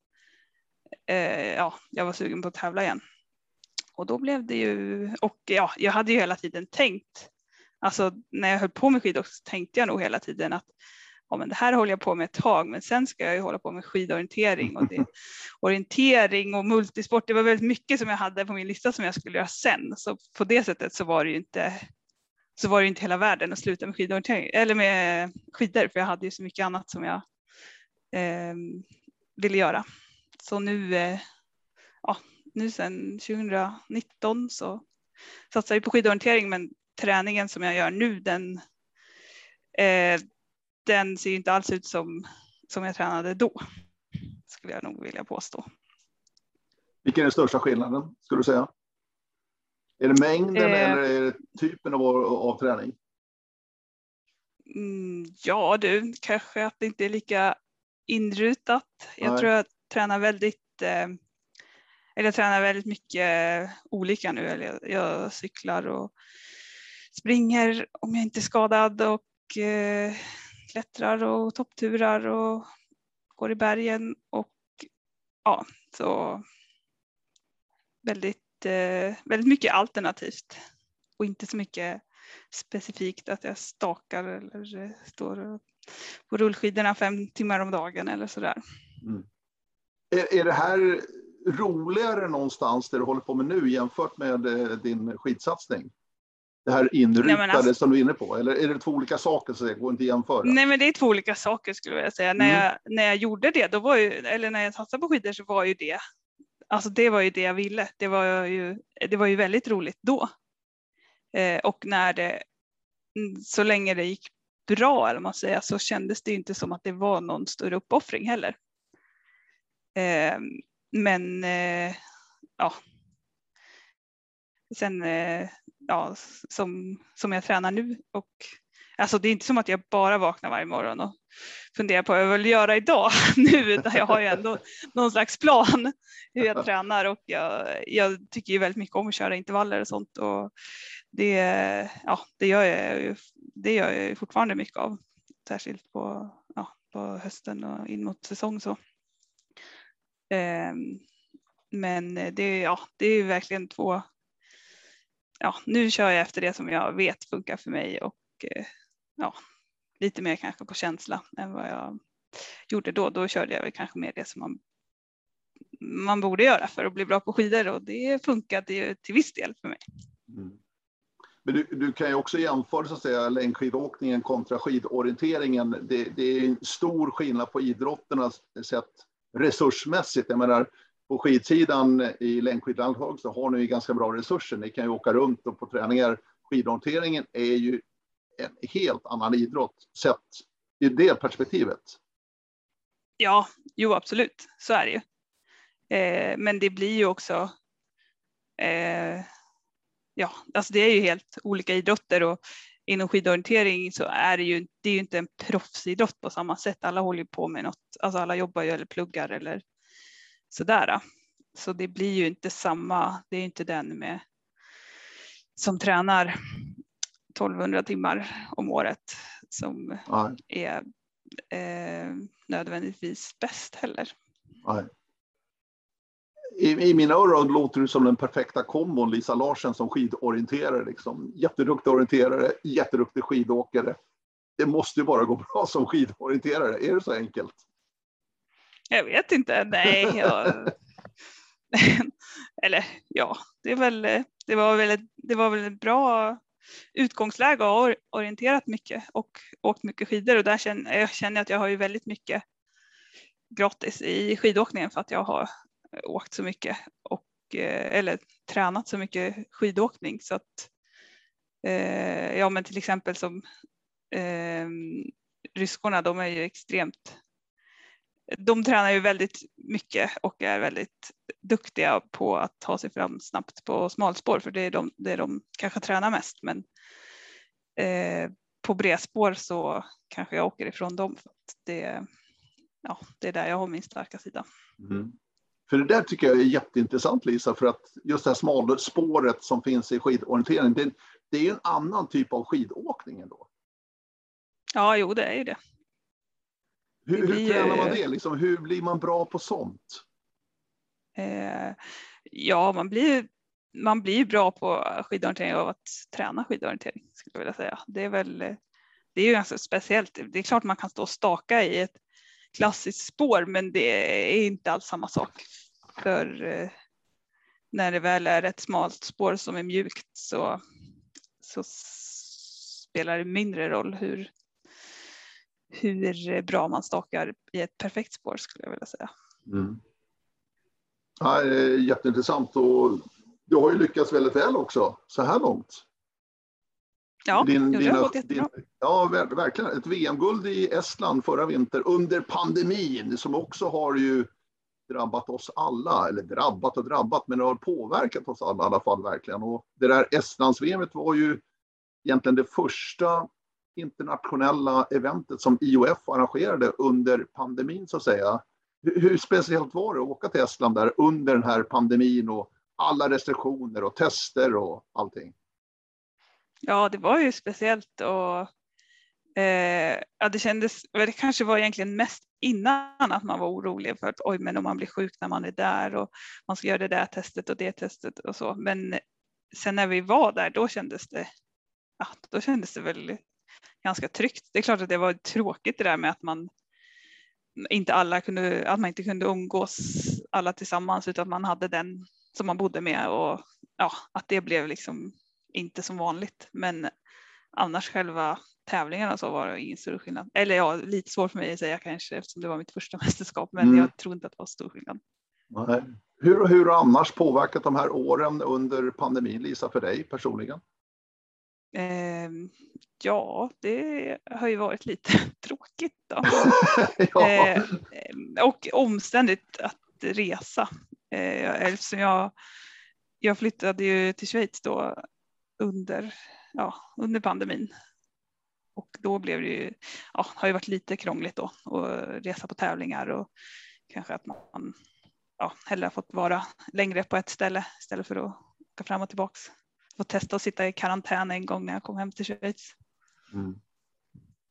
eh, ja, jag var sugen på att tävla igen. Och då blev det ju, och ja, jag hade ju hela tiden tänkt, alltså när jag höll på med skidåkning så tänkte jag nog hela tiden att ja, men det här håller jag på med ett tag, men sen ska jag ju hålla på med skidorientering och det, orientering och multisport. Det var väldigt mycket som jag hade på min lista som jag skulle göra sen, så på det sättet så var det ju inte så var det inte hela världen att sluta med skidorientering eller med skidor, för jag hade ju så mycket annat som jag eh, ville göra. Så nu, eh, ja, nu sedan 2019 så satsar jag på skidorientering, men träningen som jag gör nu, den eh, den ser inte alls ut som, som jag tränade då, skulle jag nog vilja påstå. Vilken är den största skillnaden, skulle du säga? Är det mängden Eh. eller är det typen av, av träning? Mm, ja du, kanske att det inte är lika inrutat. Jag Nej. tror jag tränar väldigt, eh, eller jag tränar väldigt mycket eh, olika nu. Eller jag, jag cyklar och springer om jag inte är skadad och eh, klättrar och toppturar och går i bergen och ja, så väldigt, eh, väldigt mycket alternativt och inte så mycket specifikt att jag stakar eller eh, står på rullskidorna fem timmar om dagen eller sådär. Mm. Är, är det här roligare någonstans, det du håller på med nu, jämfört med eh, din skidsatsning? Det här inrutade Nej, alltså- som du är inne på, eller är det två olika saker så det går inte att jämföra? Nej men det är två olika saker skulle jag vilja säga. När, Mm. jag, när jag gjorde det, då var ju, eller när jag satsade på skidor så var ju det, alltså det var ju det jag ville. Det var ju, det var ju väldigt roligt då. Eh, och när det, mm, så länge det gick bra eller man säger, så kändes det ju inte som att det var någon större uppoffring heller. Eh, men eh, ja. Sen eh, ja, som, som jag tränar nu och alltså det är inte som att jag bara vaknar varje morgon och funderar på vad jag vill göra idag nu utan jag har ju ändå någon slags plan hur jag tränar och jag, jag tycker ju väldigt mycket om att köra intervaller och sånt och det, ja, det, gör jag ju, det gör jag fortfarande mycket av. Särskilt på, ja, på hösten och in mot säsong så. Ehm, men det, ja, det är ju verkligen två, ja, nu kör jag efter det som jag vet funkar för mig och eh, ja, lite mer kanske på känsla än vad jag gjorde då. Då körde jag väl kanske mer det som man, man borde göra för att bli bra på skidor och det funkade ju till viss del för mig. Mm. Men du, du kan ju också jämföra så att säga, längdskidåkningen kontra skidorienteringen. Det, det är en stor skillnad på idrotternas sätt resursmässigt. Jag menar, på skidsidan i längdskidlandslag så har ni ju ganska bra resurser. Ni kan ju åka runt och på träningar. Skidorienteringen är ju en helt annan idrott sett i det perspektivet. Ja, jo absolut, så är det ju. Eh, men det blir ju också, eh, ja, alltså det är ju helt olika idrotter och inom skidorientering så är det ju, det är ju inte en proffsidrott på samma sätt. Alla håller ju på med något, alltså alla jobbar ju eller pluggar eller sådär. Så det blir ju inte samma, det är inte den med som tränar 1200 timmar om året som Nej, är eh, nödvändigtvis bäst heller. nej. I, I mina öron låter du som den perfekta kombon Lisa Larsen som skidorienterare. Liksom. Jätteduktig orienterare, jätteduktig skidåkare. Det måste ju bara gå bra som skidorienterare. Är det så enkelt? Jag vet inte, nej. Jag... Eller ja, det, är väl, det, var väl, ett- det var väl ett bra utgångsläge och har orienterat mycket och åkt mycket skidor och där känner jag känner att jag har ju väldigt mycket gratis i skidåkningen för att jag har Eh, åkt så mycket och eh, eller tränat så mycket skidåkning så att eh, ja men till exempel som eh, ryskorna, de är ju extremt de tränar ju väldigt mycket och är väldigt duktiga på att ta sig fram snabbt på smalspår för det är de, det är de kanske tränar mest men eh, på bredspår så kanske jag åker ifrån dem för att det, ja, det är där jag har min starka sida. Mm. För det där tycker jag är jätteintressant Lisa, för att just det här smalspåret som finns i skidorientering, det, det är en annan typ av skidåkning ändå. Ja, jo det är ju det. Hur, hur tränar man det? Liksom, hur blir man bra på sånt? Eh, ja, man blir, man blir bra på skidorientering av att träna skidorientering skulle jag vilja säga. Det är väl det är ju ganska speciellt. Det är klart man kan stå och staka i ett klassiskt spår, men det är inte alls samma sak. För eh, när det väl är ett smalt spår som är mjukt så, så spelar det mindre roll hur, hur bra man stakar i ett perfekt spår skulle jag vilja säga. Mm. Ja, eh, jätteintressant och du har ju lyckats väldigt väl också så här långt. Ja, din, det har gått jättebra. Din, ja, verkligen. Ett VM-guld i Estland förra vinter under pandemin som också har ju drabbat oss alla, eller drabbat och drabbat, men det har påverkat oss alla i alla fall verkligen. Och det där Estlands-VM var ju egentligen det första internationella eventet som IOF arrangerade under pandemin så att säga. Hur speciellt var det att åka till Estland där under den här pandemin och alla restriktioner och tester och allting? Ja, det var ju speciellt och eh, ja, det kändes, det kanske var egentligen mest innan att man var orolig för att oj, men om man blir sjuk när man är där och man ska göra det där testet och det testet och så. Men sen när vi var där, då kändes det, ja, då kändes det väl ganska tryggt. Det är klart att det var tråkigt det där med att man inte alla kunde, att man inte kunde umgås alla tillsammans utan att man hade den som man bodde med och ja, att det blev liksom inte som vanligt. Men annars själva tävlingarna så var det ingen större skillnad. Eller ja, lite svårt för mig att säga kanske eftersom det var mitt första mästerskap, men mm. jag tror inte att det var stor skillnad. Nej. Hur, hur har annars påverkat de här åren under pandemin, Lisa, för dig personligen? Eh, ja, det har ju varit lite tråkigt då. ja. eh, och omständigt att resa. Eh, eftersom jag, jag flyttade ju till Schweiz då under, ja, under pandemin. Och då blev det ju, ja, har ju varit lite krångligt då att resa på tävlingar och kanske att man ja, hellre har fått vara längre på ett ställe istället för att åka fram och tillbaks. Få testa att sitta i karantän en gång när jag kom hem till Schweiz. Mm.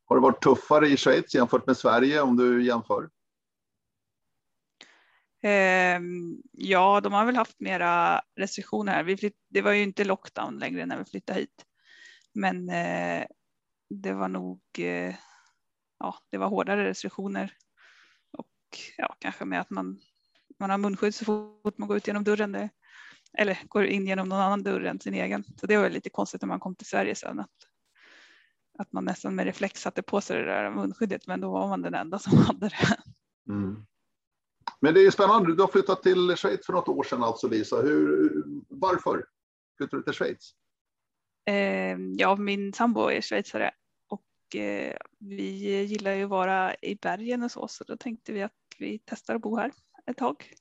Har det varit tuffare i Schweiz jämfört med Sverige om du jämför? Eh, ja, de har väl haft mera restriktioner här. Vi flytt, det var ju inte lockdown längre när vi flyttade hit, men eh, det var nog. Eh, ja, det var hårdare restriktioner och ja, kanske med att man man har munskydd så fort man går ut genom dörren. Det, eller går in genom någon annan dörr än sin egen. Så det var lite konstigt när man kom till Sverige sen att, att man nästan med reflex satte på sig det där munskyddet, men då var man den enda som hade det. Mm. Men det är spännande. Du har flyttat till Schweiz för något år sedan alltså Lisa. Hur, varför flyttade du till Schweiz? Eh, ja, min sambo är schweizare och eh, vi gillar ju att vara i bergen och så, så då tänkte vi att vi testar att bo här ett tag.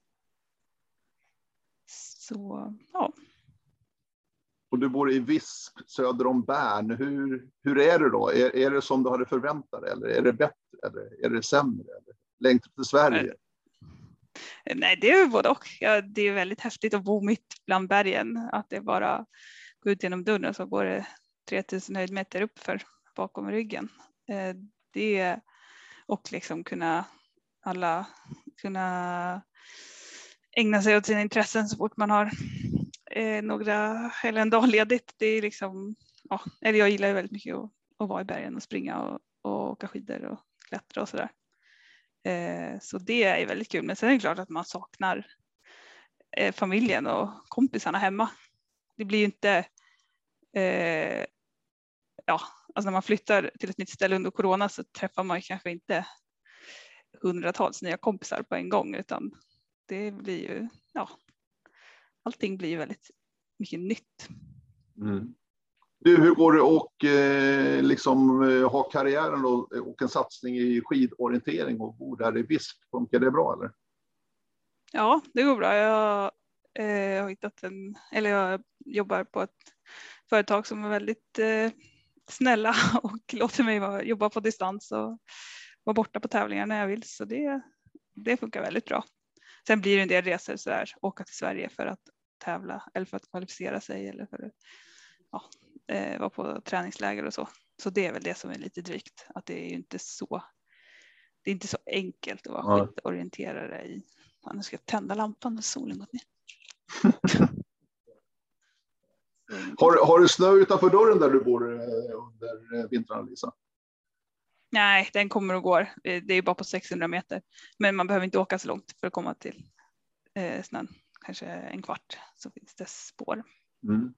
Så ja. Och du bor i Visp söder om Bern. Hur, hur är det då? Är, är det som du hade förväntat dig eller är det bättre eller är det sämre? Eller? Längtar till Sverige? Nej, det är både och. Ja, det är väldigt häftigt att bo mitt bland bergen. Att det bara går ut genom dörren så går det 3000 höjdmeter uppför bakom ryggen. Eh, det och liksom kunna alla kunna ägna sig åt sina intressen så fort man har eh, några eller en dag ledigt. Det är liksom, ja, eller jag gillar väldigt mycket att, att vara i bergen och springa och, och åka skidor och klättra och sådär. Eh, så det är väldigt kul. Men sen är det klart att man saknar eh, familjen och kompisarna hemma. Det blir ju inte eh, ja, alltså när man flyttar till ett nytt ställe under corona så träffar man kanske inte hundratals nya kompisar på en gång utan det blir ju, ja, allting blir ju väldigt mycket nytt. Mm. Du, hur går det att eh, liksom, eh, ha karriären och, eh, och en satsning i skidorientering och bo där i Visp? Funkar det bra eller? Ja, det går bra. Jag eh, har hittat en, eller jag jobbar på ett företag som är väldigt eh, snälla och låter mig vara, jobba på distans och vara borta på tävlingar när jag vill. Så det, det funkar väldigt bra. Sen blir det en del resor så här, åka till Sverige för att tävla eller för att kvalificera sig eller för ja, eh, vara på träningsläger och så. Så det är väl det som är lite drygt, att det är ju inte så. Det är inte så enkelt att vara ja. skidorienterare i. Ja, nu ska jag tända lampan när solen gått ner. har, har du snö utanför dörren där du bor eh, under eh, vintrarna, Lisa? Nej, den kommer och går. Det är bara på 600 meter, men man behöver inte åka så långt för att komma till eh, snön. Kanske en kvart så finns det spår. Mm.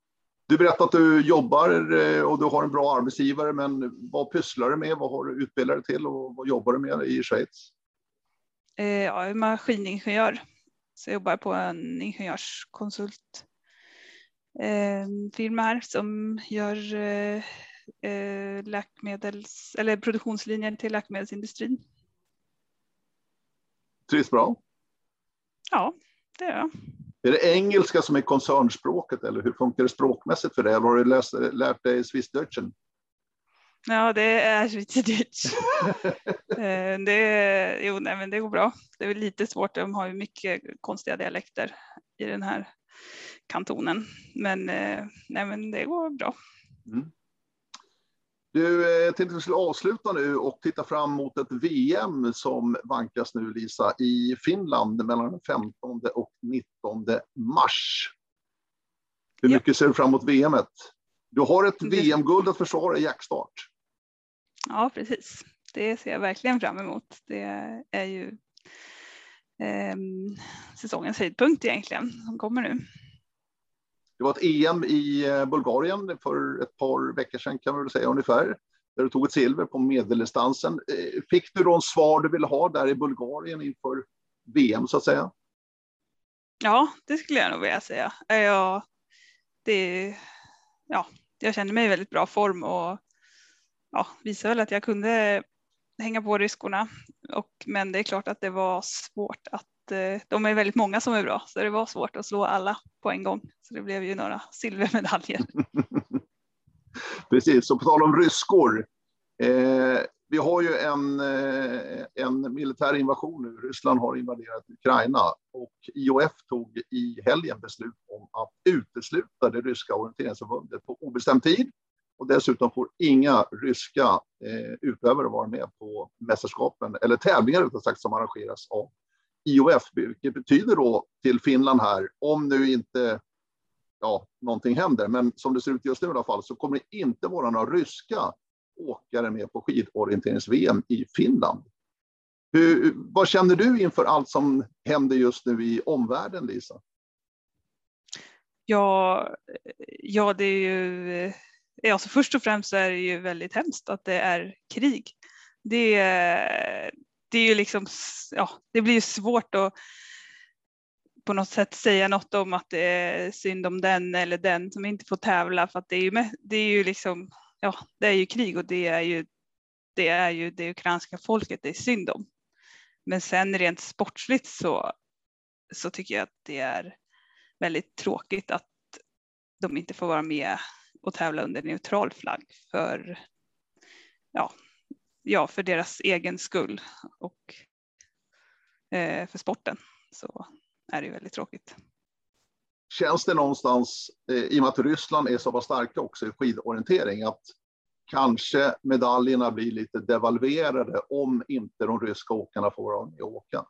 Du berättade att du jobbar eh, och du har en bra arbetsgivare, men vad pysslar du med? Vad har du utbildat dig till och vad jobbar du med i Schweiz? Eh, jag är maskiningenjör, så jag jobbar på en ingenjörskonsultfirma eh, här som gör läkemedels eller produktionslinjer till läkemedelsindustrin. Trivs bra? Ja, det är jag. Är det engelska som är koncernspråket eller hur funkar det språkmässigt för dig? Eller har du läst, lärt dig Swissdeutschen? Ja, det är Schweizerdeutsch. Eh, det, jo, nej, men det går bra. Det är lite svårt. De har ju mycket konstiga dialekter i den här kantonen. Men, eh, nej, men det går bra. Mm. Du, eh, jag tänkte att vi skulle avsluta nu och titta fram mot ett VM som vankas nu, Lisa, i Finland mellan den 15 och 19 mars. Hur mycket ja. ser du fram emot VM? Du har ett VM-guld att försvara i jackstart. Ja, precis. Det ser jag verkligen fram emot. Det är ju eh, säsongens höjdpunkt egentligen som kommer nu. Det var ett EM i eh, Bulgarien för ett par veckor sedan kan man väl säga ungefär. Där du tog ett silver på medeldistansen. Eh, fick du då en svar du ville ha där i Bulgarien inför VM så att säga? Ja, det skulle jag nog vilja säga. Eh, jag, det, ja, jag kände mig i väldigt bra form och ja, visade väl att jag kunde hänga på ryskorna. Och, men det är klart att det var svårt att Eh, de är väldigt många som är bra, så det var svårt att slå alla på en gång. Så det blev ju några silvermedaljer. Precis, så på tal om ryskor. Eh, vi har ju en, eh, en militär invasion nu. Ryssland har invaderat Ukraina och IOF tog i helgen beslut om att utesluta det ryska orienteringsförbundet på obestämd tid. Och dessutom får inga ryska eh, utövare vara med på mästerskapen, eller tävlingar rättare sagt, som arrangeras av IOF, vilket betyder då till Finland här, om nu inte ja, någonting händer, men som det ser ut just nu i alla fall, så kommer det inte vara några ryska åkare med på skidorienterings-VM i Finland. Hur, vad känner du inför allt som händer just nu i omvärlden, Lisa? Ja, ja det är ju... Eh, alltså först och främst är det ju väldigt hemskt att det är krig. Det, det är ju liksom, ja, det blir ju svårt att på något sätt säga något om att det är synd om den eller den som inte får tävla för att det är ju, med, det är ju liksom, ja, det är ju krig och det är ju det är ju det ukrainska folket det är synd om. Men sen rent sportsligt så, så tycker jag att det är väldigt tråkigt att de inte får vara med och tävla under neutral flagg för ja, ja, för deras egen skull och eh, för sporten så är det väldigt tråkigt. Känns det någonstans, eh, i och med att Ryssland är så pass starka också i skidorientering, att kanske medaljerna blir lite devalverade om inte de ryska åkarna får vara med och åka?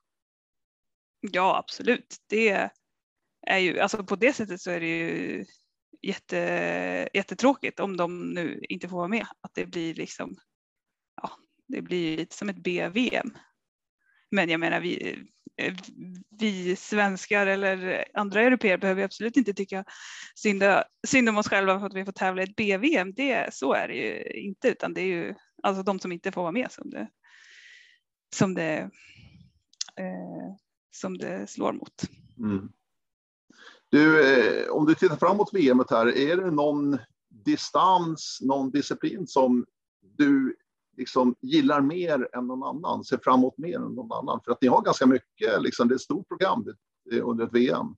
Ja, absolut. Det är ju, alltså på det sättet så är det ju jätte, jättetråkigt om de nu inte får vara med. Att det blir liksom ja, det blir lite som ett B-VM. Men jag menar, vi, eh, vi svenskar eller andra europeer behöver absolut inte tycka synd, synd om oss själva för att vi får tävla i ett B-VM. Det, så är det ju inte, utan det är ju alltså de som inte får vara med som det, som det, eh, som det slår mot. Mm. Du, eh, om du tittar framåt VM här, är det någon distans, någon disciplin som du liksom gillar mer än någon annan, ser framåt mer än någon annan? För att ni har ganska mycket, liksom, det är ett stort program under ett VM.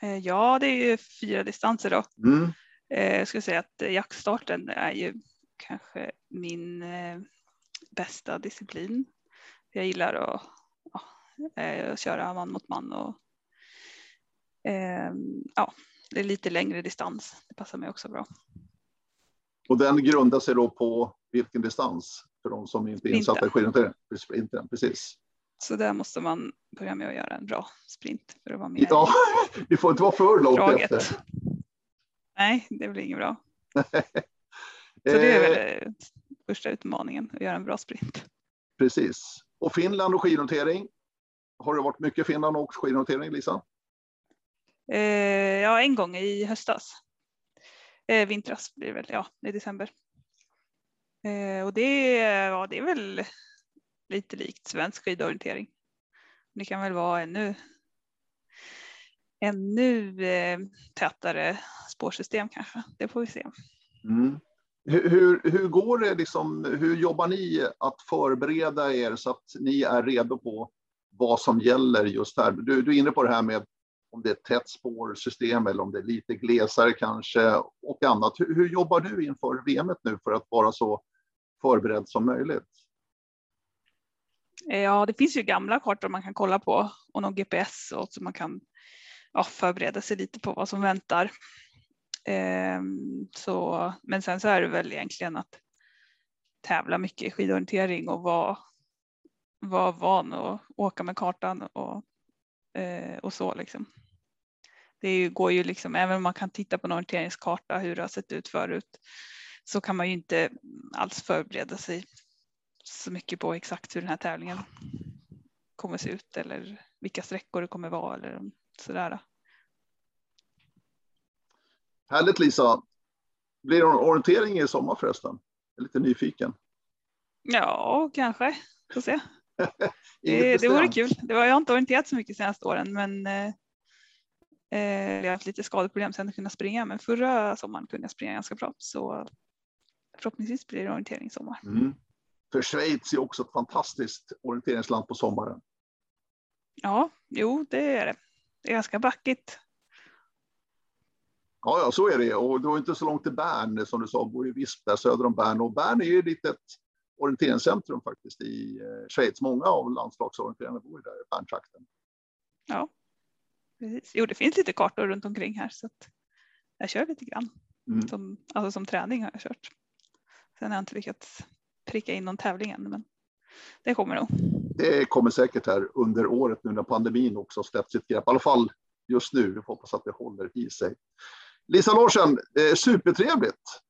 Eh, ja, det är ju fyra distanser då. Mm. Eh, jag skulle säga att jaktstarten är ju kanske min eh, bästa disciplin. Jag gillar att, att köra man mot man och ja, det är lite längre distans. Det passar mig också bra. Och den grundar sig då på vilken distans för de som inte är insatta i skidhantering? Precis. Så där måste man börja med att göra en bra sprint för att vara med. Ja, det får inte vara för långt draget. efter. Nej, det blir inget bra. Så det är väl eh. första utmaningen, att göra en bra sprint. Precis. Och Finland och skidnotering. Har det varit mycket Finland och skidnotering, Lisa? Eh, ja, en gång i höstas. Eh, vintras blir det väl, ja, i december. Eh, och det, ja, det är väl lite likt svensk skidorientering. Det kan väl vara ännu, ännu eh, tätare spårsystem kanske. Det får vi se. Mm. Hur, hur, hur, går det, liksom, hur jobbar ni att förbereda er så att ni är redo på vad som gäller just här? Du, du är inne på det här med om det är ett tätt spårsystem eller om det är lite glesare kanske och annat. Hur, hur jobbar du inför VM nu för att vara så förberedd som möjligt? Eh, ja, det finns ju gamla kartor man kan kolla på och någon GPS och så man kan ja, förbereda sig lite på vad som väntar. Ehm, så, men sen så är det väl egentligen att tävla mycket i skidorientering och vara, vara van att åka med kartan och, eh, och så liksom. Det går ju liksom, även om man kan titta på en orienteringskarta hur det har sett ut förut, så kan man ju inte alls förbereda sig så mycket på exakt hur den här tävlingen kommer se ut eller vilka sträckor det kommer vara eller sådär. Härligt Lisa. Blir det orientering i sommar förresten? Jag är lite nyfiken. Ja, kanske. Får se. det, det vore kul. Det var, jag har inte orienterat så mycket senaste åren, men eh jag har haft lite skadeproblem sen att kunna springa. Men förra sommaren kunde jag springa ganska bra, så förhoppningsvis blir det orientering i sommar. Mm. För Schweiz är också ett fantastiskt orienteringsland på sommaren. Ja, jo, det är det. Det är ganska backigt. Ja, ja, så är det. Och det var inte så långt till Bern, som du sa, bor i Visp där söder om Bern. Och Bern är ju ett litet orienteringscentrum faktiskt i eh, Schweiz. Många av landslagsorienterarna bor där i Berntrakten. Ja, precis. Jo, det finns lite kartor runt omkring här så att jag kör lite grann. Mm. Som, alltså som träning har jag kört. Sen har jag inte lyckats pricka in någon tävling än, men det kommer nog. Det kommer säkert här under året nu när pandemin också släppt sitt grepp. I alla fall just nu. Vi får hoppas att det håller i sig. Lisa Larsen, supertrevligt.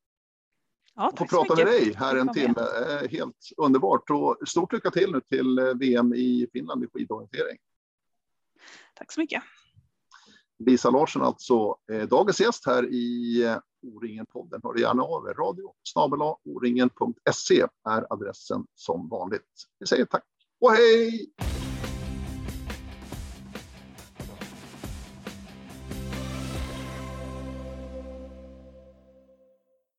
Ja, att få prata med dig här en timme. Helt underbart. Och stort lycka till nu till eh, VM i Finland i skidorientering. Tack så mycket. Lisa Larsson alltså, eh, dagens gäst här i eh, O-ringen-podden. Hör gärna av er. Radio snabel-a är adressen som vanligt. Vi säger tack och hej!